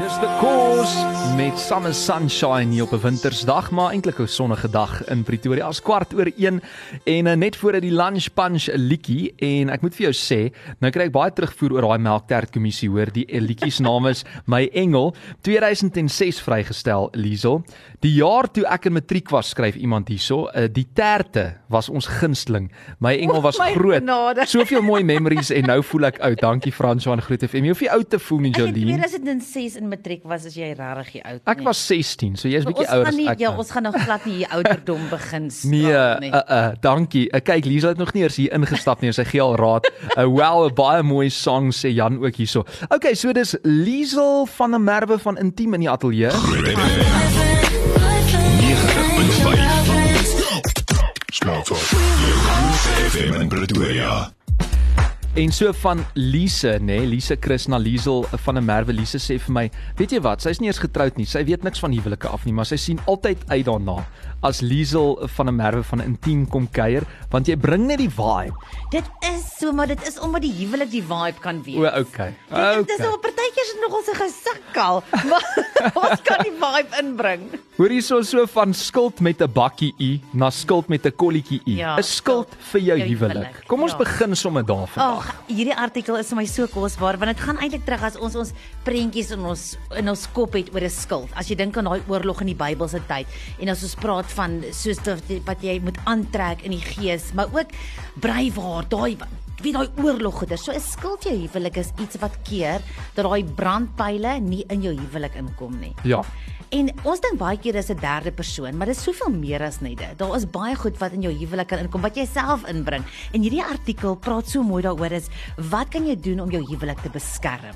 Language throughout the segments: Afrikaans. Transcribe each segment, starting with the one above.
Dis the cause met Summer Sunshine hier op 'n wintersdag, maar eintlik 'n sonnige dag in Pretoria. As kwart oor 1 en uh, net voor die lunch punch 'n liedjie en ek moet vir jou sê, nou kry ek baie terugvoer oor daai melktert kommissie hoor. Die liedjie se naam is My Engel, 2006 vrygestel, Liesel. Die jaar toe ek in matriek was, skryf iemand hierso, uh, die terte was ons gunsteling. My Engel was Oh, my groot. genade. Soveel mooi memories en nou voel ek oud. Dankie Frans van Groot FM. Jy hoef nie oud te voel nie, As jy Jolien. 2006 in matriek was, as jy regtig oud. Ek was 16, so jy's bietjie ons ouer gaan as nie, ek. Ja, nou. ons gaan nog glad nie hier ouderdom begin Nee, straal nie. uh, uh, dankie. Uh, kyk, Lisa het nog nie eers hier ingestap nie. Sy gee al raad. Uh, wow, 'n baie mooi song sê Jan ook hierso. Okay, so dis Liesel van 'n Merwe van Intiem in die ateljee. Small Talk. Jou FM in Pretoria. En so van Lise, nê, nee, Lise Krishna Liesel van 'n Merwe. Lise sê vir my, weet jy wat, sy's nie eers getroud nie. Sy weet niks van huwelike af nie, maar sy sien altyd uit daarna as Liesel van 'n Merwe van Intiem kom kuier, want jy bring net die vibe. Dit is so, maar dit is omdat die huwelik die vibe kan wees. O, okay. Dit is Okay. op partykeer is dit nogal so gesukkel, maar ons kan die vibe inbring. Hoor hierso so van skuld met 'n bakkie u na skuld met 'n kolletjie u. Ja, 'n skuld vir jou jou huwelik, Kom ons ja. begin sommer daar vandag. Ag, hierdie artikel is vir my so kosbaar want dit gaan eintlik terug as ons ons prentjies in ons in ons kop het oor 'n skuld. As jy dink aan daai oorlog in die Bybelse tyd en as ons praat van soos wat jy moet aantrek in die gees, maar ook breiwaar, daai wie daai oorlog goeder. So 'n skuld jou huwelik is iets wat keer dat daai brandpyle nie in jou huwelik inkom nie. Ja. En ons dink baie keer dis 'n derde persoon, maar dit is soveel meer as net dit. Daar is baie goed wat in jou huwelik kan inkom wat jy self inbring. En hierdie artikel praat so mooi daaroor is wat kan jy doen om jou huwelik te beskerm?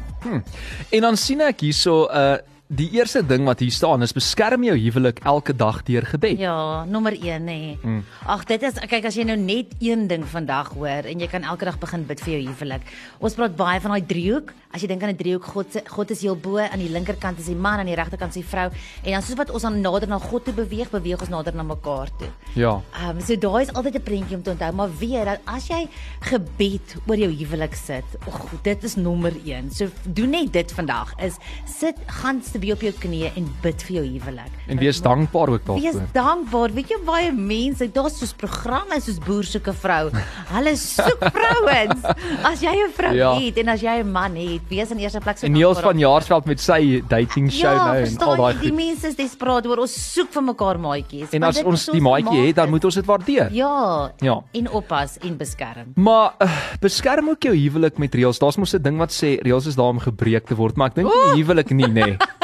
En dan sien ek hierso uh die eerste ding wat hier staan is beskerm jou huwelik elke dag deur gebed. Ja, nommer 1 nê. Nee. Ag, dit is kyk as jy nou net een ding vandag hoor en jy kan elke dag begin bid vir jou huwelik. Ons praat baie van daai driehoek. As jy dink aan 'n driehoek, God se God is heel bo, aan die linkerkant is die man, aan die regterkant is die vrou. En dan soos wat ons dan nader na God toe beweeg, beweeg ons nader na mekaar toe. Ja. Ehm um, so daai is altyd 'n prentjie om te onthou, maar weet dat as jy gebed oor jou huwelik sit, ag dit is nommer 1. So doen net dit vandag is sit gaan stewig op jou knieë en bid vir jou huwelik. En wees dankbaar ook Wees daarvoor. dankbaar. Weet jy baie mense, daar's soos programme soos boer soek 'n vrou. Hulle soek vrouens. As jy 'n vrou Ja. het en as jy 'n man het, wees in eerste plek so En Niels dankbaar van Jaarsveld met sy dating show ja, nou en al daai jy, die goed. mense is desperaat oor ons soek vir mekaar maatjies. En as ons die maatjie het, dan moet ons dit waardeer. Ja. Ja. En oppas en beskerm. Maar uh, beskerm ook jou huwelik met reëls. Daar's mos 'n ding wat sê reëls is daar om gebreek te word, maar ek dink nie huwelik nie, nê. Nee.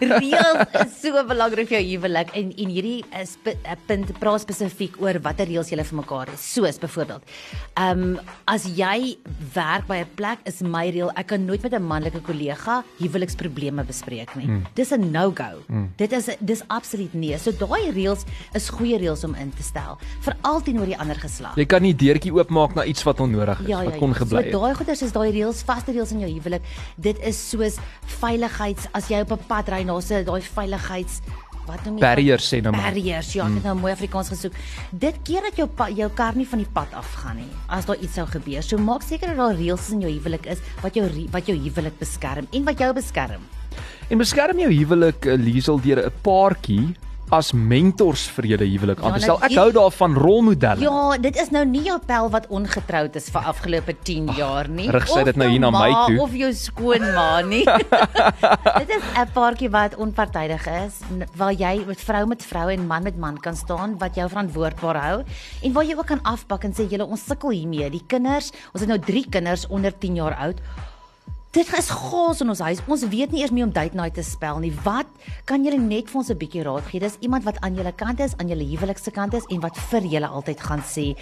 Reëls is so belangrik vir jou huwelik en en hierdie is 'n punt praat spesifiek oor watter reëls jy vir mekaar het. Soos byvoorbeeld, ehm um, as jy werk by 'n plek is my reël ek kan nooit met 'n manlike kollega huweliksprobleme bespreek nie. Mm. Dis 'n no-go. Mm. Dit is dis absoluut nee. So daai reëls is goeie reëls om in te stel, veral teenoor die ander geslag. Jy kan nie deurtjie oopmaak na iets wat onnodig is, Ja, ja, wat kon ja. gebly So daai goeders is daai reëls, vaste reëls in jou huwelik. Dit is soos veiligheids as jy op 'n pad ry se daai veiligheids wat noem jy Barriers sê nou maar. Barriers, ja, ek het nou mooi Afrikaans gesoek. Dit keer dat jou pa, jou kar nie van die pad af gaan nie as daar iets sou gebeur. So maak seker dat daar reëls in jou huwelik is wat jou wat jou huwelik beskerm en wat jou beskerm. En beskerm jou huwelik uh, Liesel deur 'n paartjie as mentors vir julle huwelik aan Ja, te stel. nou, Ek hier- hou daarvan rolmodelle. Ja, dit is nou nie jou pel wat ongetroud is vir afgelope 10 jaar nie. rig sy dit nou hier na my toe? Of jou skoonma nie. dit is 'n paartjie wat onpartydig is, waar jy met vrou met vrou en man met man kan staan wat jou verantwoordbaar hou en waar jy ook kan afpak en sê julle ons sukkel hiermee. Die kinders, ons het nou 3 kinders onder 10 jaar oud. Dit is chaos in ons huis. Ons weet nie eers meer om date night te spel nie. Wat kan julle net vir ons 'n bietjie raad gee? Dis iemand wat aan julle kant is, aan julle huwelikse kant is en wat vir julle altyd gaan sê,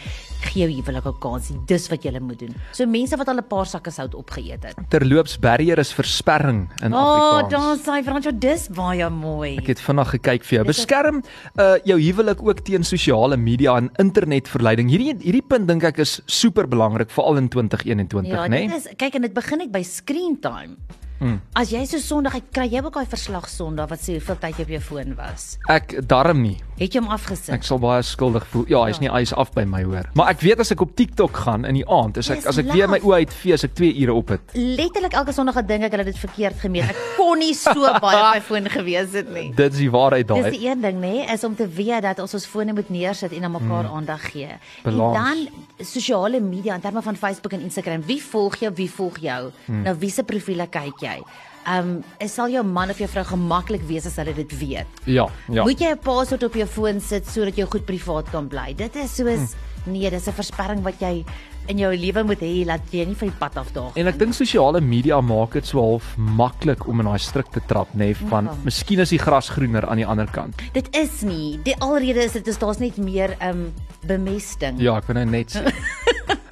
gee jou huwelik 'n kans. Dis wat julle moet doen. So mense wat al 'n paar sakke sout opgeëet het. Terloops barrier is versperring in oh, Afrikaans. daar sê Fransjo, dis baie mooi. Ek het vinnig gekyk vir jou. Beskerm uh jou huwelik ook teen sosiale media en internetverleiding. Hierdie hierdie punt dink ek is super belangrik veral in 2021, Ja, né? dit is kyk en dit begin net by screen time. Mm. As jy so Sondag uit kry jy ook daai verslag Sondag wat sê hoeveel tyd jy op jou foon was. Ek darm nie. Het jy hom afgesit? Ek sal baie skuldig voel. Ja, hy's nie hy's af by my hoor. Maar ek weet as ek op TikTok gaan in die aand, is ek Dis as ek weer my laat. oë uitvee, as ek 2 ure op het. Letterlik elke Sondag gedink ek hulle het dit verkeerd gemeet. Ek kon nie so baie op my foon gewees het nie. Dit is die waarheid Dis daai. die een ding nê, is om te weet dat ons ons fone moet neersit en aan mekaar mm. aandag gee. Balans. En dan sosiale media in terme van Facebook en Instagram, wie volg jou, wie volg jou? Mm. Nou wie se profiele kyk jy? Um, is sal jou man of jou vrou gemaklik wees as hulle dit weet? Ja, ja. Moet jy 'n paswoord op jou foon sit sodat jy goed privaat kan bly? Dit is soos Hm. nee, dis 'n versperring wat jy in jou lewe moet hê dat jy nie van die pad afdaag. En ek dink sosiale media maak dit so half maklik om in daai struik te trap, nê, nee, van Ja. miskien is die gras groener aan die ander kant. Dit is nie. Die alrede is dit is daar's net meer um bemesting. Ja, ek wil nou net sê.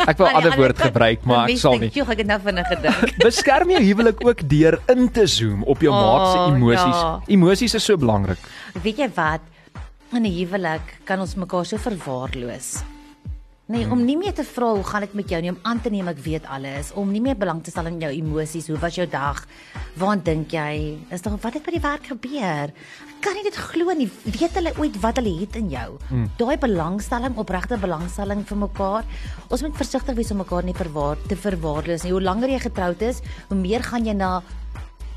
Ek die ander woord gebruik, maar ek sal nie. Joh, ek het nou vinnig gedink. Beskerm jou huwelik ook deur in te zoom op jou Oh, maat se emosies. ja. Emosies is so belangrik. Weet jy wat? In 'n huwelik kan ons mekaar so verwaarloos. Nee, om nie meer te vra hoe gaan dit met jou nie, om aan te neem ek weet alles, om nie meer belang te stel in jou emosies, hoe was jou dag? Waaraan dink jy? Is daar wat het by die werk gebeur? Ek kan nie dit glo nie. Weet hulle ooit wat hulle het in jou? Hmm. Daai belangstelling, opregte belangstelling vir mekaar. Ons moet versigtig wees om mekaar nie verwaar te verwaarloos nie. Hoe langer jy getroud is, hoe meer gaan jy na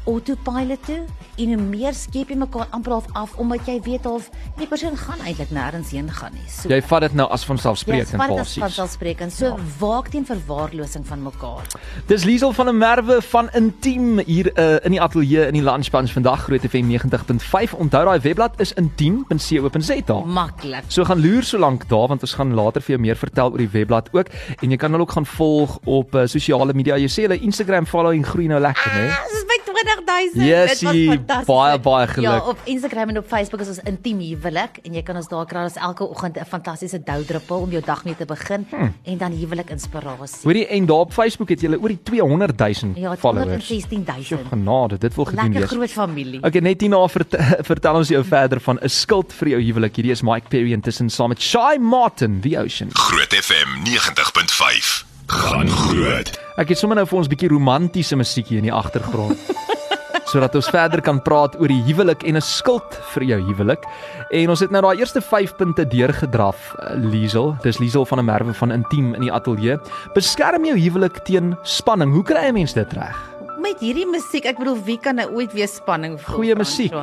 autopilot toe en hoe meer skep jy mekaar amper half af omdat jy weet half die persoon gaan eintlik nêrens heen gaan nie. So Jy vat dit nou as vanselfsprekend Ja, basies. vanselfsprekend. So ja. waak teen verwaarlosing van mekaar. Dis Liesel van der Merwe van Intiem hier uh, in die ateljee in die Lunch Bunch vandag Groot FM 90.5. Onthou daai webblad is intiem.co.za. Maklik. So gaan loer so lank daar want ons gaan later vir jou meer vertel oor die webblad ook en jy kan hulle ook gaan volg op uh, sosiale media. Jy sê hulle Instagram following groei nou lekker, né? Ah, Dis by 20000. Jessie, baie, baie geluk. Ja, op Instagram en op Facebook is ons intiem huwelik en jy kan ons daar kry as elke oggend 'n fantastiese doudruppel om jou dag mee te begin hmm. en dan huwelik inspirasie. Hoorie en daar op Facebook het jy oor die 200 000 Ja, followers. 216000. Genade, dit wil gedoen Lekker wees. groot familie. Okay, net hierna vert, vertel ons jou verder van 'n skuld vir jou huwelik. Hierdie is Mike Perry intussen saam met Shy Martin, The Ocean. Groot FM 90.5. Gaan groot. Ek het sommer nou vir ons 'n bietjie romantiese musiekie in die agtergrond. sodat ons verder kan praat oor die huwelik en 'n skuld vir jou huwelik. En ons het nou daai eerste 5 punte deurgedraf, uh, Liesel. Dis Liesel van 'n Merwe van Intiem in die ateljee. Beskerm jou huwelik teen spanning. Hoe kry 'n mens dit reg? Met hierdie musiek, ek bedoel wie kan nou ooit weer spanning voel? Goeie musiek.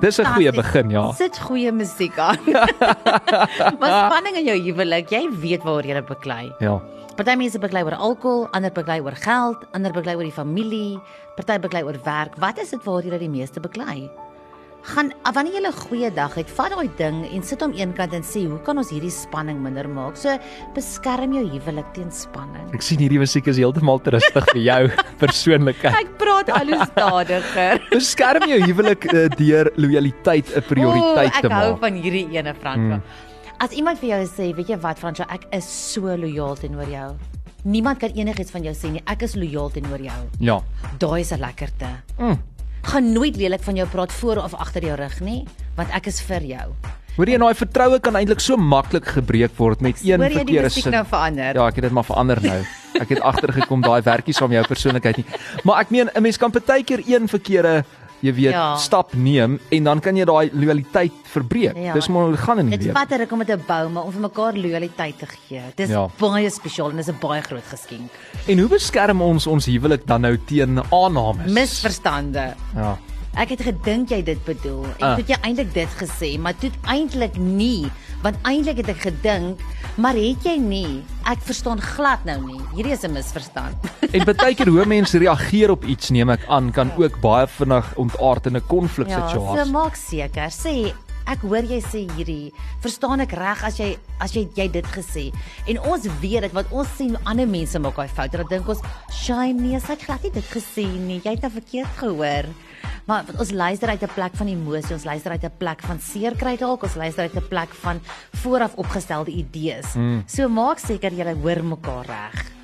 Dis 'n goeie begin, ja. Sit goeie musiek aan. maar spanning in jou huwelik, jy weet waaroor jy beklei. Ja. Party mense beklei oor alkohol, ander beklei oor geld, ander beklei oor die familie, party beklei oor werk. Wat is dit waaroor jy die meeste beklei? Gaan wanneer jy 'n goeie dag het, vat daai ding en sit hom eenkant en sê, "Hoe kan ons hierdie spanning minder maak?" So beskerm jou huwelik teen spanning. Ek sien hierdie musiek is heeltemal te rustig vir jou persoonlikheid. Ek praat al hoe stadiger. Beskerm jou huwelik uh, deur lojaliteit 'n prioriteit Oeh, te Ek hou maak. van hierdie ene Franco. Mm. As iemand vir jou sê, weet jy wat Franco, ek is so lojaal teenoor jou. Niemand kan enigiets van jou sê nie. Ek is lojaal teenoor jou. Ja. Daai is 'n lekkerte. Mm. Gaan nooit lelik van jou praat voor of agter jou rug nie, want ek is vir jou. Hoor jy, en daai vertroue kan eintlik so maklik gebreek word met een verkeerde sin. nou verander? Ja, ek het dit maar verander nou. Ek het agtergekom daai werkie saam jou persoonlikheid nie. Maar ek meen 'n mens kan baie keer een verkeerde jy weet Ja. stap neem en dan kan jy daai lojaliteit verbreek. Ja. Dis maar hoe dit gaan in die Dit vat 'n ruk om dit te bou, maar om vir mekaar lojaliteit te gee. Dis Ja. baie spesiaal en dis 'n baie groot geskenk. En hoe beskerm ons ons huwelik dan nou teen aannames? Misverstande. Ja. Ek het gedink jy dit bedoel. Ah. uh. toe het jy eintlik dit gesê, maar toe eintlik nie, want eintlik het ek gedink, maar het jy nie? Ek verstaan glad nou nie. Hierdie is 'n misverstand. En baie keer hoe mense reageer op iets neem ek aan kan ook baie vinnig ontaard in 'n konflik ja, situasie. so maak seker. Sê Ek hoor jy sê hierdie. Verstaan ek reg as jy as jy jy dit gesê. En ons weet dit wat ons sien ander mense maak daai foute. Dan dink ons, "Shame nee, sy het glad nie dit gesê nie. Jy het nou verkeerd gehoor." Maar ons luister uit 'n plek van emosie, ons luister uit 'n plek van seerkry dalk, ons luister uit 'n plek van vooraf opgestelde idees. Mm. So maak seker jy hoor mekaar reg.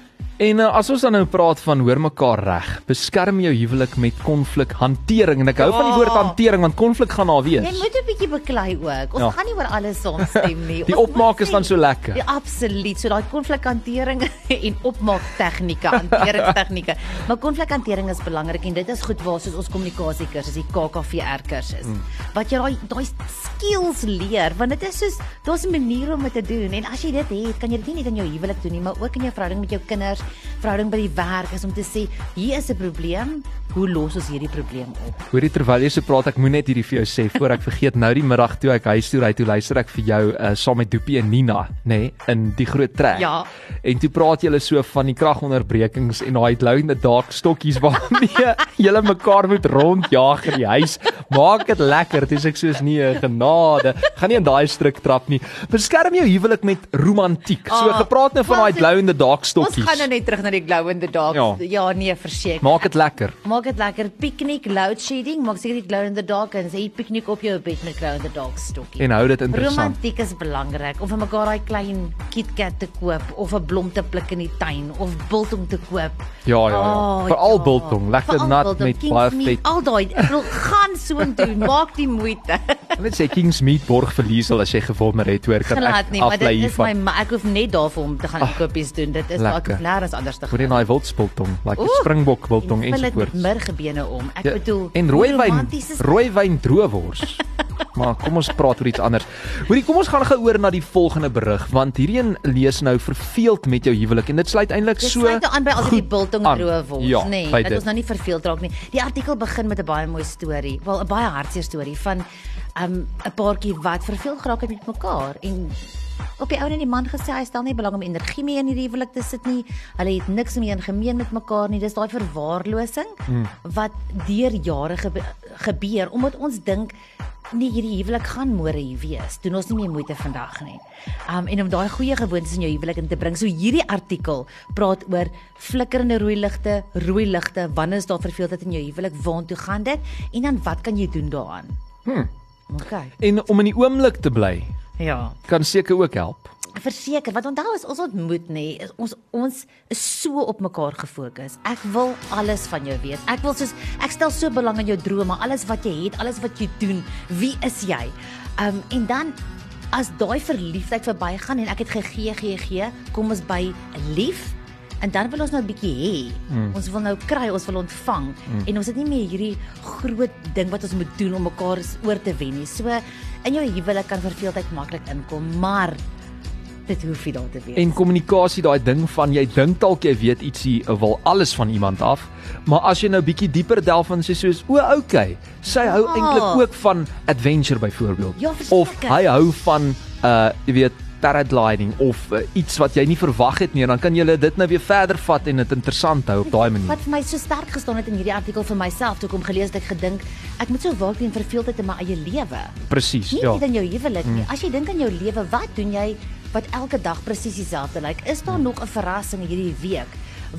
En uh, as ons dan nou praat van hoor mekaar reg, beskerm jou huwelik met konflikhantering en ek hou van die Ja. woord hantering want konflik gaan daar wees. Jy moet 'n bietjie beklei ook. Ons Ja. ja. gaan nie oor alles saamstem nie. Die Ons opmaak is dan so lekker. Ja, absoluut. So daai konflikhantering en opmaak tegnieke, hanteringstegnieke. Maar konflikhantering is belangrik en dit is goed waar soos ons kommunikasie kursus, die KKVR kursus. Mm. Wat jy daai daai skills leer want dit is soos daar's 'n manier om dit te doen en as jy dit het, kan jy dit nie net in jou huwelik doen nie, maar ook in jou verhouding met jou kinders, verhouding by die werk is om te sê, hier is 'n probleem, hoe los ons hierdie probleem op? Hoorie terwyl jy so praat, ek moet net hierdie vir jou sê voor ek vergeet. Nou die middag toe ek huis toe ry, toe luister ek vir jou uh, saam met Doopie en Nina, nê, nee, in die groot trek. Ja. En toe praat julle so van die kragonderbrekings en daai low in the dark stokkies waarmee julle mekaar moet rondjaag in die huis. Maak dit lekker. Dis ek soos nie 'n genade. Gaan nie in daai struik trap nie. Beskerm jou huwelik met romantiek. So Ah, gepraat nou van daai glow in the dark Ons stokkies. gaan nou net terug na die glow in the dark. Ja. Ja, ja nee, verseker. Maak dit lekker. Maak dit lekker. Piknik, load shedding, maak seker die glow in the dark en sê piknik op jou bed met glow in the dark stokkie. En hou dit interessant. Romantiek is belangrik. Of vir mekaar daai klein KitKat te koop of 'n blom te pluk in die tuin of biltong te koop. Ja, ja, ja. Oh, Veral biltong, lekker nat met baie vet. Al daai, ek bedoel, gaan soontoe, maak die moeite. Net sê Kings Meat borg vir Liesel as jy gewonder het hoor kan Glad ek nie, maar aflei dit is my ek hoef net daarvoor om te gaan kopies doen. Dit is ek lekker. hoef nêrens anders te Hoor jy gaan. daai wildspiltong, like Oeh, springbok biltong En vul dit met ensovoorts. murgebene om. Ek Ja, bedoel, en rooiwyn, rooiwyn droewors. maar kom ons praat oor iets anders. Hoorie, kom ons gaan gou oor na die volgende berig want hierdie een lees nou verveeld met jou huwelik en dit sluit eintlik Dit so sluit nou aan by al die biltong droë word, Ja, nê. Nee, dat ons nou nie verveeld raak nie. Die artikel begin met 'n baie mooi storie. Wel 'n baie hartseer storie van um, 'n paartjie wat verveeld geraak het met mekaar en op die ou en die man gesê hy stel nie belang om energie mee in hierdie huwelik te sit nie. Hulle het niks meer in gemeen met mekaar nie. Dis daai verwaarlosing mm. wat deur jare gebe gebeur omdat ons dink nee hierdie huwelik gaan môre hier wees. Doen ons nie meer moeite vandag nie. Um en om daai goeie gewoontes in jou huwelik in te bring. So hierdie artikel praat oor flikkerende rooi ligte, rooi ligte, wanneer is daar verveeldheid in jou huwelik? Waartoe gaan dit? En dan wat kan jy doen daaraan? Hm. Okay. En om in die oomblik te bly Ja. kan seker ook help. Verseker, want onthou as ons ontmoet nê, is ons ons is so op mekaar gefokus. Ek wil alles van jou weet. Ek wil soos ek stel so belang in jou drome, alles wat jy het, alles wat jy doen. Wie is jy? Um en dan as daai verliefdheid verbygaan en ek het gegee gee gee, kom ons by lief en dan wil ons nou 'n bietjie hê. Mm. Ons wil nou kry, ons wil ontvang mm. en ons het nie meer hierdie groot ding wat ons moet doen om mekaar oor te wen nie. So in jou huwelik kan verveeldheid maklik inkom, maar dit hoef nie daar te wees. En kommunikasie daai ding van jy dink dalk jy weet ietsie wil alles van iemand af, maar as jy nou bietjie dieper delf en sê soos o, okay, sy hou Ja. eintlik ook van adventure byvoorbeeld. Ja, of hy hou van uh jy weet paragliding of uh, iets wat jy nie verwag het nie, en dan kan jy dit nou weer verder vat en dit interessant hou op daai manier. Wat vir my so sterk gestaan het in hierdie artikel vir myself toe ek hom gelees het, ek gedink ek moet so waak teen verveeldheid in my eie lewe. Presies, Nie ja. net in jou huwelik nie. As jy dink aan jou lewe, wat doen jy wat elke dag presies dieselfde lyk? Is daar nog 'n verrassing hierdie week?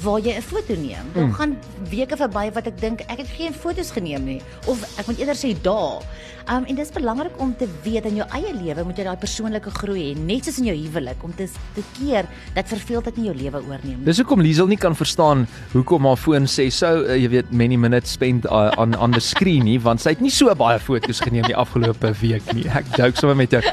waar jy 'n foto neem. Daar Hmm. gaan weke verby wat ek dink ek het geen foto's geneem nie of ek moet eerder sê dae. Um en dis belangrik om te weet in jou eie lewe moet jy daai persoonlike groei hê, net soos in jou huwelik om te te keer dat verveeldheid nie jou lewe oorneem nie. Dis hoekom Liesel nie kan verstaan hoekom haar foon sê so uh, jy weet many minutes spent uh, on on the screen nie want sy het nie so baie foto's geneem die afgelope week nie. Ek joke sommer met jou.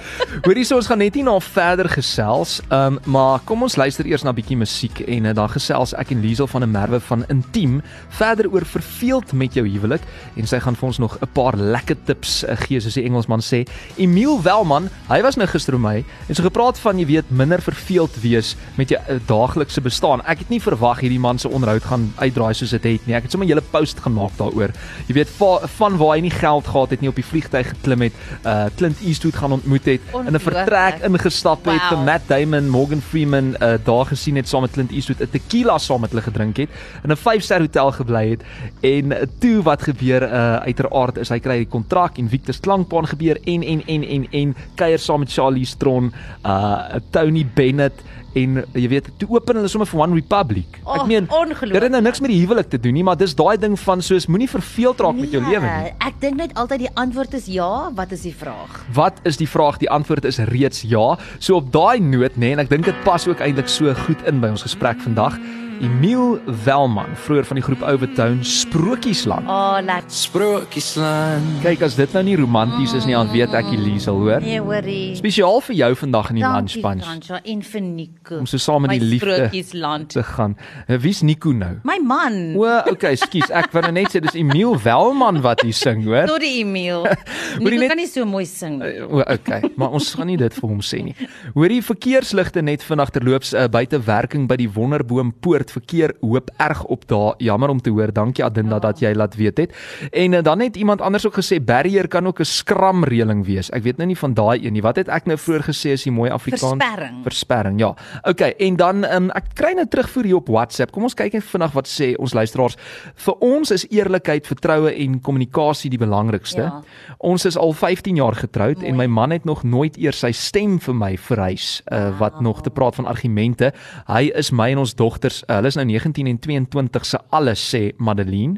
Hoorie so ons gaan net nie na verder gesels. Um maar kom ons luister eers na bietjie musiek en uh, dan gesels ek en Liesel van 'n merwe van Intiem verder oor verveeld met jou huwelik en sy gaan vir ons nog 'n paar lekker tips uh, gee soos die Engelsman sê. Emil Welman, hy was nou gister om my en so gepraat van jy weet minder verveeld wees met jou uh, daaglikse bestaan. Ek het nie verwag hierdie man se onderhoud gaan uitdraai soos dit het nie. Ek het sommer 'n hele post gemaak daaroor. Jy weet va, van waar hy nie geld gehad het nie op die vliegtyg geklim het, uh Clint Eastwood gaan ontmoet het, in 'n vertrek ingestap het, Wow. vir Matt Damon, Morgan Freeman uh daar gesien het saam met Clint Eastwood, 'n tequila saam met hulle gedrink het, in 'n 5-ster hotel gebly het en toe wat gebeur uh uiteraard is hy kry die kontrak en Victor's klankbaan gebeur en en en en en kuier saam met Charlie Stron, uh Tony Bennett en jy weet toe open hulle sommer vir One Republic. Oh, Ek meen ongelooflik. dit het nou niks met die huwelik te doen nie, maar dis daai ding van soos moenie verveeld raak met jou lewe nie. Nee, Ek dink net altyd die antwoord is ja, wat is die vraag? Wat is die vraag? Die antwoord is reeds ja. So op daai noot nê nee, en ek dink dit pas ook eintlik so goed in by ons gesprek vandag. Emil Welman, vroeër van die groep Overtone Sprokiesland. O, oh, laat Sprokiesland. Kyk as dit nou nie romanties is nie, dan weet ek Elise hoor. nee, hoorie. Spesiaal vir jou vandag in die lunch punch Fransja en vir Nico. om so saam met die liefde sprokiesland. te gaan. Eh, Wie's Nico nou? My man. O, okay, skus. Ek wou nou net sê dis Emil Welman wat hier sing, hoor. Sorry Emil. Hoorie Nico net- kan nie so mooi sing nie. O, okay, maar ons gaan nie dit vir hom sê nie. Hoor die verkeersligte net vinnig terloops uh, buite werking by die Wonderboom poort verkeer hoop erg op daar. Jammer om te hoor. Dankie Adinda dat jy laat weet het. En uh, dan het iemand anders ook gesê barrier kan ook 'n skramreëling wees. Ek weet nou nie van daai een nie. Wat het ek nou vroeër gesê as die mooi Afrikaans? Versperring. Versperring, ja. Okay, en dan um, ek kry nou terugvoer hier op WhatsApp. Kom ons kyk net vinnig wat sê ons luisteraars. Vir ons is eerlikheid, vertroue en kommunikasie die belangrikste. Ja. Ons is al 15 jaar getroud Mooi. en my man het nog nooit eers sy stem vir my verrys uh, wat nog te praat van argumente. Hy is my en ons dogters, uh, hulle is nou 19 en 22 se alles sê Madeline.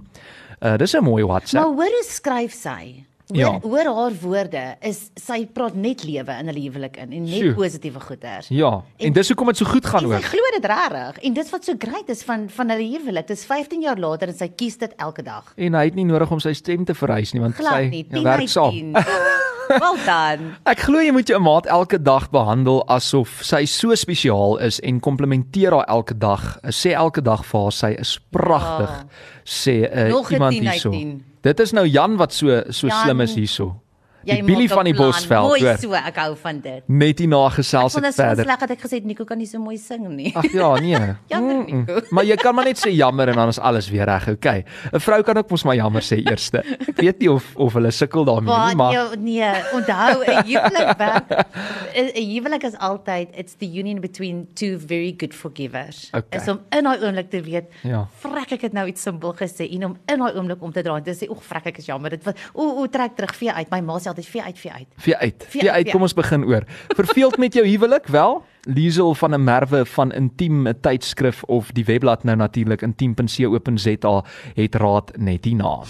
Uh, dis 'n mooi WhatsApp. Maar hoor hoe skryf sy? Hoor, Ja. hoor haar woorde is sy praat net lewe in hulle huwelik in en net Sjoe. positiewe goeders. Ja, en dis hoekom dit so goed gaan En sy ook. glo dit regtig en dis wat so great is van van hulle huwelik. Dis 15 jaar later en sy kies dit elke dag. En hy het nie nodig om sy stem te verhys nie want Glad sy nie. ja, 10 werk saam. 10. Wel dan. Ek glo jy moet jou maat elke dag behandel asof sy so spesiaal is en komplimenteer haar elke dag. Sê elke dag vir haar sy is pragtig. Ah. Sê uh, Nog iemand 10 uit hierso. 10. Dit is nou Jan wat so so Jan, slim is hierso. Jy Billy van die. Bosveld, Mooi hoor. so, ek hou van dit. Net hier na gesels Want ek dit is so verder. sleg dat ek gesê het Nico kan nie so mooi sing nie. Ag ja, nee. Jammer. Nico. Maar jy kan maar net sê jammer en dan is alles weer reg. Okay. 'n Vrou kan ook mos maar jammer sê eerste. Ek weet nie of of hulle sukkel daarmee nie, maar nee, nee, onthou 'n huwelik werk 'n huwelik is altyd it's the union between two very good forgivers. Okay. Is om in daai oomblik te weet, Ja. vrek ek het nou iets simpel gesê en om in daai oomblik om te draai en te sê, "Oeg, vrek ek is jammer. Dit was o, o trek terug vee uit. My ma sê altyd vee uit, vee uit." Vee uit. Vee Vee uit, uit. Kom ons begin oor. Verveeld met jou huwelik wel? Liesel van 'n Merwe van Intiem 'n tydskrif of die webblad nou natuurlik intiem.co.za het raad net hierna.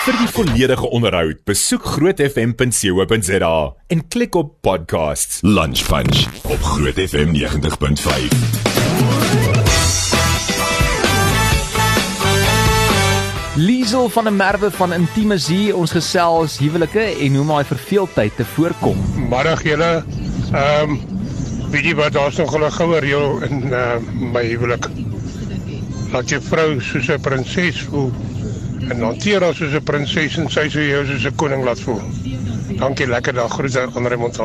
Vir die volledige onderhoud, besoek grootfm.co.za en klik op podcasts. Lunch Punch op Groot FM 90.5. Liesel van 'n Merwe van Intieme Zee, ons gesels huwelike en hoe om daai verveeldheid te voorkom. Middag julle. Ehm weet jy wat daar's nog 'n goue reël in uh, my huwelik. Laat jou vrou soos 'n prinses voel en hanteer haar soos 'n prinses en sy sou jou soos 'n koning laat voel. Dankie, lekker dag. Groete aan Raymond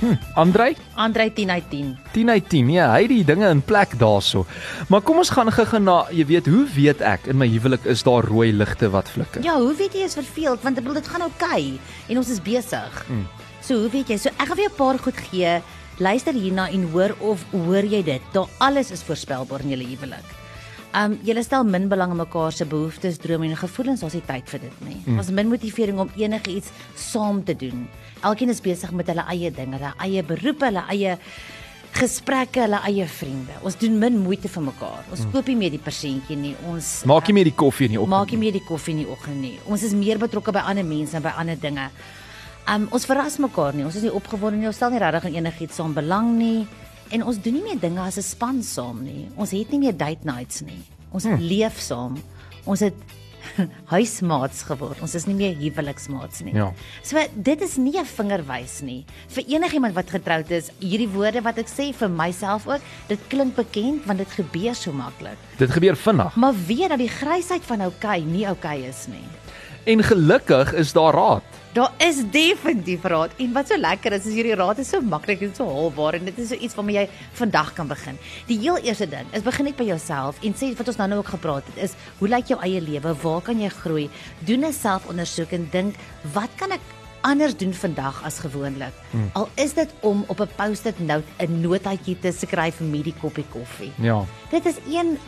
Montana. Andrei, Andrei 10 uit 10. 10 uit 10. Ja, hy het die dinge in plek daarso. Maar kom ons gaan gou na, jy weet, hoe weet ek in my huwelik is daar rooi ligte wat flikker? Ja, hoe weet jy is verveeld want ek bedoel dit gaan oukei okay, en ons is besig. Hmm. So hoe weet jy? So ek gaan vir jou 'n paar goed gee. Luister hierna en hoor of hoor jy dit. Daar alles is voorspelbaar in julle huwelik. Um julle stel min belang in mekaar se behoeftes, drome en gevoelens, daar's nie tyd vir dit nie. Hmm. Ons mm. min motivering om enigiets saam te doen. Elkeen is besig met hulle eie dinge, hulle eie beroepe, hulle eie gesprekke, hulle eie vriende. Ons doen min moeite vir mekaar. Ons koop nie meer die persentjie nie. Ons. Maak nie meer die koffie in die oggend. maak nie meer die koffie in die oggend nie. Ons is meer betrokke by ander mense en by ander dinge. Um ons verras mekaar nie. Ons is nie opgewonde nie. Ons stel nie regtig in enigiets saam belang nie en ons doen nie meer dinge as 'n span saam nie. Ons het nie meer date nights nie. Ons hmm. leef saam. Ons het huismaats geword. Ons is nie meer huweliksmaats nie. Ja. So dit is nie 'n vingerwys nie. Vir enigiemand wat getroud is, hierdie woorde wat ek sê vir myself ook, dit klink bekend want dit gebeur so maklik. Dit gebeur vinnig. Maar weet dat die grysheid van oukei nie oukei is nie. En gelukkig is daar raad. Daar is definitief raad en wat so lekker is is hierdie raad is so maklik en so haalbaar en dit is so iets waarmee jy vandag kan begin. Die heel eerste ding is begin net by jouself en sê wat ons nou nou ook gepraat het is hoe lyk jou eie lewe? Waar kan jy groei? Doen 'n selfondersoek en dink wat kan ek anders doen vandag as gewoonlik? Hmm. Al is dit om op 'n post-it note 'n notaatjie te skryf met die koppie koffie. Ja. Dit is een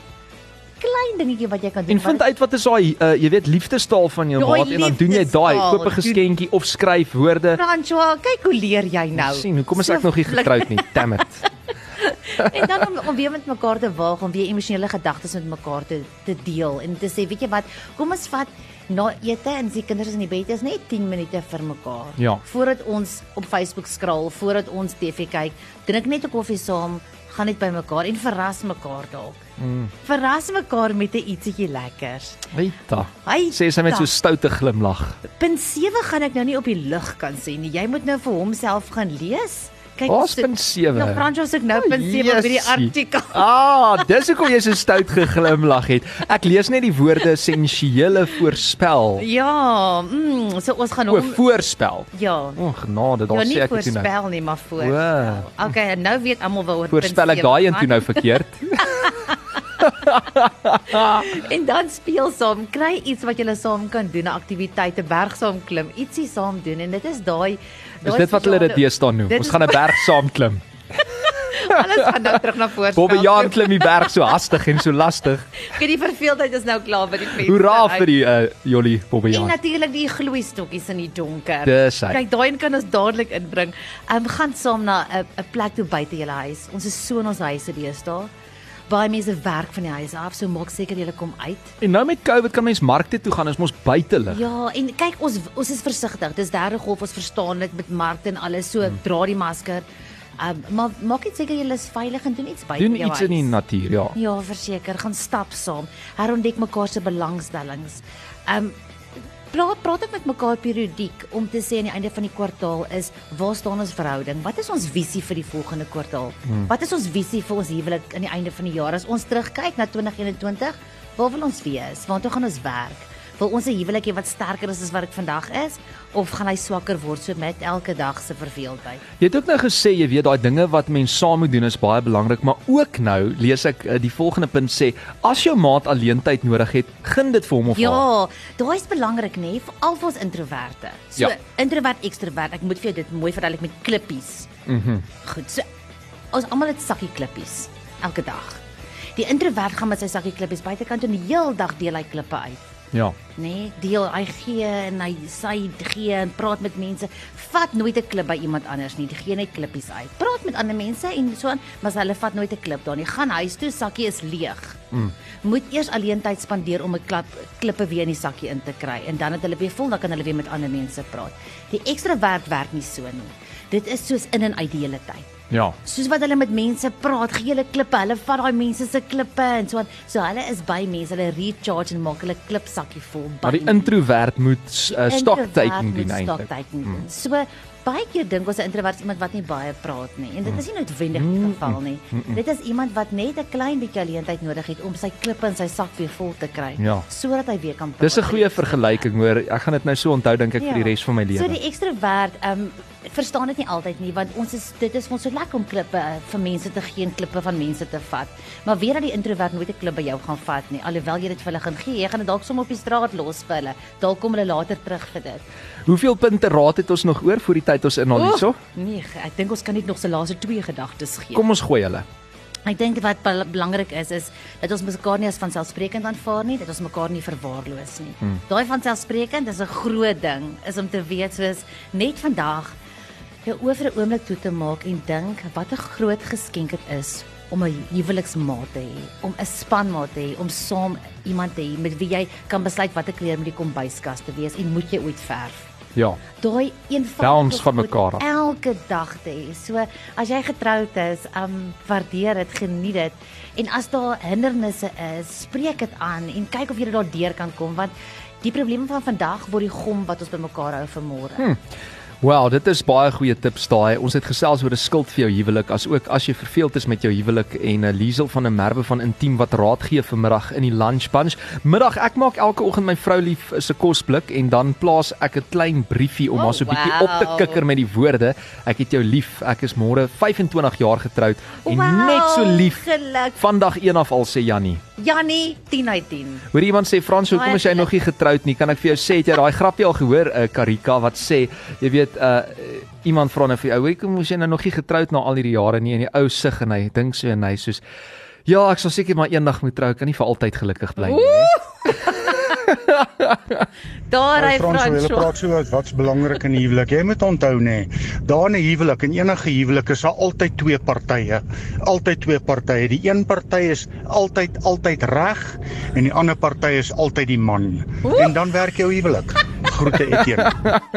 klein dingetjie wat jy kan doen. En vind uit wat is daai uh, jy weet liefdestaal van jou Daai maat en dan doen jy daai koop 'n geskenkie of skryf woorde. François, kyk hoe leer jy nou. sien, hoekom is So ek nog nie getroud nie? Damn it. En dan om, om weer met mekaar te waag, om weer emosionele gedagtes met mekaar te te deel en te sê, weet jy wat, kom ons vat na ete en die kinders is in die bed is net 10 minute vir mekaar. Ja. Voordat ons op Facebook skraal, voordat ons TV kyk, drink net 'n koffie saam, gaan net by mekaar en verras mekaar dalk. Mm. Verras mekaar met 'n ietsie lekkers. Hy Sê sy met so stoute glimlag. Punt 7 gaan ek nou nie op die lug kan sê nie. Jy moet nou vir homself gaan lees. Kyk, so- punt 7? Nou Frans ek nou punt 7 by die artikel. Ah, dis hoekom jy so stout geglimlag het. Ek lees net die woorde essensiële voorspel. Ja, mm, so ons gaan O, hom voorspel. ja. O, genade, daar Ja, sê ek dit nou. voorspel nie, maar voor. O. Okay, nou weet almal waaroor Voorspel ek daai een toe nou verkeerd. En dan speel saam, kry iets wat julle saam kan doen, 'n aktiwiteit, 'n berg saam klim, ietsie saam doen en dit is daai Dis dit wat hulle dit deesdae noem. Ons gaan 'n berg saam klim. Alles gaan nou terug na voorspel. Bobbejaan klim die berg so hastig en so lastig. Kyk die verveeldheid is nou klaar by die venster. Hoera vir die uh Jolly En Bobbejaan. natuurlik die gloeistokkies in die donker. Dis hy. Kyk, daai een kan ons dadelik inbring. Ehm um, gaan saam na 'n 'n plek toe buite julle huis. Ons is so in ons huise deesdae. Baie mense werk van die huis af, so maak seker julle kom uit. En nou met COVID kan mens markte toe gaan, is mos buite lig. Ja, en kyk ons ons is versigtig. Dis derde golf, ons verstaan dit met markte en alles. So Hmm. dra die masker. Ehm um, maar maak net seker julle is veilig en doen iets buite Doen jou iets in die huis. natuur, ja. Ja, verseker, gaan stap saam. Herontdek mekaar se belangstellings. Ehm um, praat praat ook met mekaar periodiek om te sê aan die einde van die kwartaal is waar staan ons verhouding? Wat is ons visie vir die volgende kwartaal? Hmm. Wat is ons visie vir ons huwelik aan die einde van die jaar as ons terugkyk na 2021? Waar wil ons wees? Waartoe gaan ons werk? Wil ons 'n huwelik hê wat sterker is as wat dit vandag is of gaan hy swakker word so met elke dag se verveeldheid? Jy het ook nou gesê jy weet daai dinge wat mens saam moet doen is baie belangrik, maar ook nou lees ek uh, die volgende punt sê as jou maat alleentyd nodig het, gun dit vir hom of haar. Ja, daai is belangrik nê, veral vir ons introverte. So Ja. introvert ekstrovert, ek moet vir jou dit mooi verduidelik met klippies. Mhm. Mm Goed, so ons almal het sakkie klippies elke dag. Die introvert gaan met sy sakkie klippies buitekant en die heel dag deel hy klippe uit. Ja. Nee, deel hy gee en hy sy gee en praat met mense. Vat nooit 'n klip by iemand anders nie. Die gee net klippies uit. Praat met ander mense en so aan, maar hulle vat nooit 'n klip daar nie. Gaan huis toe, sakkie is leeg. Mm. Moet eers alleen tyd spandeer om 'n klip klippe weer in die sakkie in te kry en dan het hulle weer vol, dan kan hulle weer met ander mense praat. Die ekstrovert werk nie so nie. Dit is soos in en uit die hele tyd Ja. soos wat hulle met mense praat, gee hulle klippe, hulle vat daai mense se klippe en so aan. So hulle is by mense, hulle recharge en maak hulle klipsakkie vol. Maar die introvert moet uh, stoktaking introvert doen eintlik. doen. So baie keer dink ons 'n introvert is iemand wat nie baie praat nie en dit is nie noodwendig die geval nie. Dit is iemand wat net 'n klein bietjie alleentyd nodig het om sy klippe in sy sak weer vol te kry Ja. sodat hy weer kan praat. Dis 'n goeie vergelyking hoor. Ek gaan dit nou so onthou dink ek vir die res van my Ja. So lewe. die ekstrovert, ehm um, verstaan dit nie altyd nie want ons is dit is ons so lekker om klippe uh, vir mense te gee en klippe van mense te vat. Maar weer dat die introvert nooit 'n klip by jou gaan vat nie, alhoewel jy dit vir hulle gaan gee. Jy gaan dit dalk sommer op die straat los vir hulle. Dalk kom hulle later terug vir dit. Hoeveel punte raad het ons nog oor voor die tyd ons inhaal hierso? Nee, ek dink ons kan net nog se laaste twee gedagtes gee. Kom ons gooi hulle. Ek dink wat bel- belangrik is is dat ons mekaar nie as vanselfsprekend aanvaar nie, dat ons mekaar nie verwaarloos nie. Hmm. Daai vanselfsprekend is 'n groot ding, is om te weet soos net vandag jou oë vir 'n oomblik toe te maak en dink wat 'n groot geskenk dit is om 'n huweliksmaat te hê, om 'n spanmaat te hê, om saam iemand te hê met wie jy kan besluit watter kleur moet die kombuiskas te wees en moet jy ooit verf. Ja. Daai eenvoudige van mekaar af. elke dag te hê. So as jy getroud is, um waardeer dit, geniet dit. En as daar hindernisse is, spreek dit aan en kyk of jy daardeur kan kom want die probleme van vandag word die gom wat ons bymekaar hou vir môre. Hmm. Wel, dit is baie goeie tips daai. Ons het gesels oor 'n skuld vir jou huwelik, as ook as jy verveeld is met jou huwelik en 'n uh, Liesel van 'n Merwe van Intiem wat raad gee vanmiddag in die lunch bunch. Middag, ek maak elke oggend my vrou lief se kosblik en dan plaas ek 'n klein briefie om Oh, haar so 'n bietjie op te wow. kikker met die woorde: Ek het jou lief. Ek is môre 25 jaar getroud en Wow, net so lief. geluk. Vandag een af al sê Jannie. Jannie 10 uit 10. Hoor iemand sê Frans, hoekom is jy nog nie getroud nie? Kan ek vir jou sê het jy daai grapjie al gehoor, uh, Karika wat sê, jy weet, uh iemand vra nou vir jou, hoekom is jy nou nog nie getroud na al hierdie jare nie? En die ou sug en hy dink so en hy soos Ja, ek sal seker maar eendag moet trou, ek kan nie vir altyd gelukkig bly nie. hè." Daar hy Hey Frans, jy Frans. praat so oor wat's belangrik in 'n huwelik. Jy moet onthou nê, daar in 'n huwelik en enige huwelik is daar altyd twee partye. Altyd twee partye. Die een party is altyd altyd reg en die ander party is altyd die man. En dan werk jou huwelik. Groete Etienne.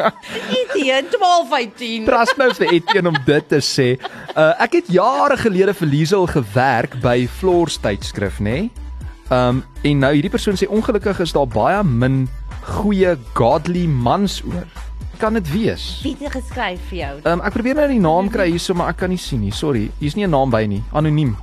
Etienne 12:15. Trust nou vir Etienne om dit te sê. Uh ek het jare gelede vir Liesel gewerk by Floors tydskrif, nê? Nee? Um en nou hierdie persoon sê ongelukkig is daar baie min goeie godly mans oor. Kan dit wees? Wie het geskryf vir jou? Um ek probeer nou die naam kry hierso, maar ek kan nie sien nie. Sorry. Hier's nie 'n naam by nie. Anoniem.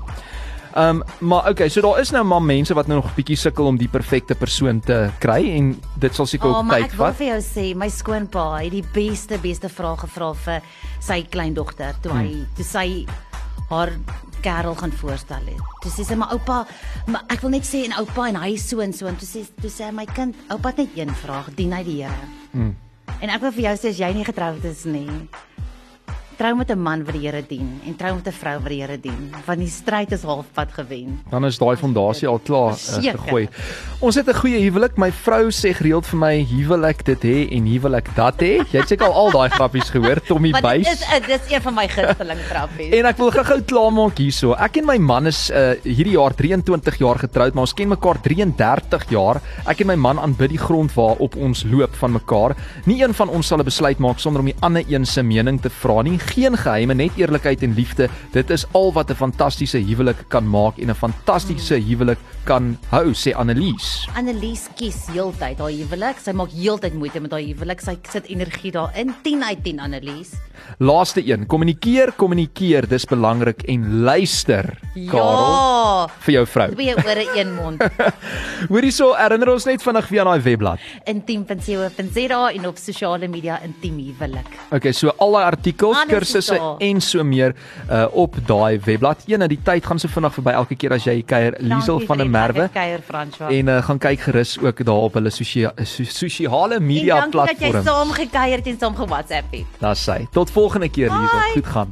Um maar okay, so daar is nou maar mense wat nou nog bietjie sukkel om die perfekte persoon te kry en dit sal seker Oh, ook maar tyd ek wil vat. vir jou sê, my skoonpa het die beste beste vrae gevra vir sy kleindogter toe hy Hmm. toe sy haar kerel gaan voorstel het. Toe sê sy maar oupa, maar ek wil net sê en oupa en hy so en so en toe sê toe sê my kind, oupa het net een vraag, dien hy die Here. Hmm. En ek wil vir jou sê as jy nie getroud is nie, trou met 'n man wat die Here dien en trou met 'n vrou wat die Here dien, want die stryd is halfpad gewen. Dan is daai fondasie al klaar uh, gegooi. Ons het 'n goeie huwelik. My vrou sê gereeld vir my huwelik dit hê en huwelik dat hê. Jy het seker al al daai grappies gehoor, Tommy dit Buys. is eh, dit is een van my gunsteling grappies. En ek wil gou-gou klaarmaak hierso. Ek en my man is uh, hierdie jaar 23 jaar getroud, maar ons ken mekaar 33 jaar. Ek en my man aanbid die grond waarop ons loop van mekaar. Nie een van ons sal 'n besluit maak sonder om die ander een se mening te vra nie. Geen geheime, net eerlikheid en liefde. Dit is al wat 'n fantastiese huwelik kan maak en 'n fantastiese huwelik kan hou, sê Annelies. Annelies kies heeltyd haar huwelik. Sy maak heeltyd moeite met haar huwelik. Sy sit energie daarin. 10 uit 10 Annelies. Laaste een, kommunikeer, kommunikeer, dis belangrik en luister. Karel, Ja. vir jou vrou. Twee ore een mond. Hoorie so, herinner ons net vinnig via daai webblad. Intiem.co.za en op sosiale media intiem huwelik. Okay, so al daai artikels, kursusse en so meer uh op daai webblad. Een, die tyd gaan so vinnig verby elke keer as jy kuier Liesel van der Merwe Kuier François. en uh, gaan kyk gerus ook daar op hulle sosia- so- sosiale media en dankie dat jy platforms. saam gekuier het en saam ge-WhatsApp het. Daar's sy. Tot volgende keer. Bye. Goed gaan.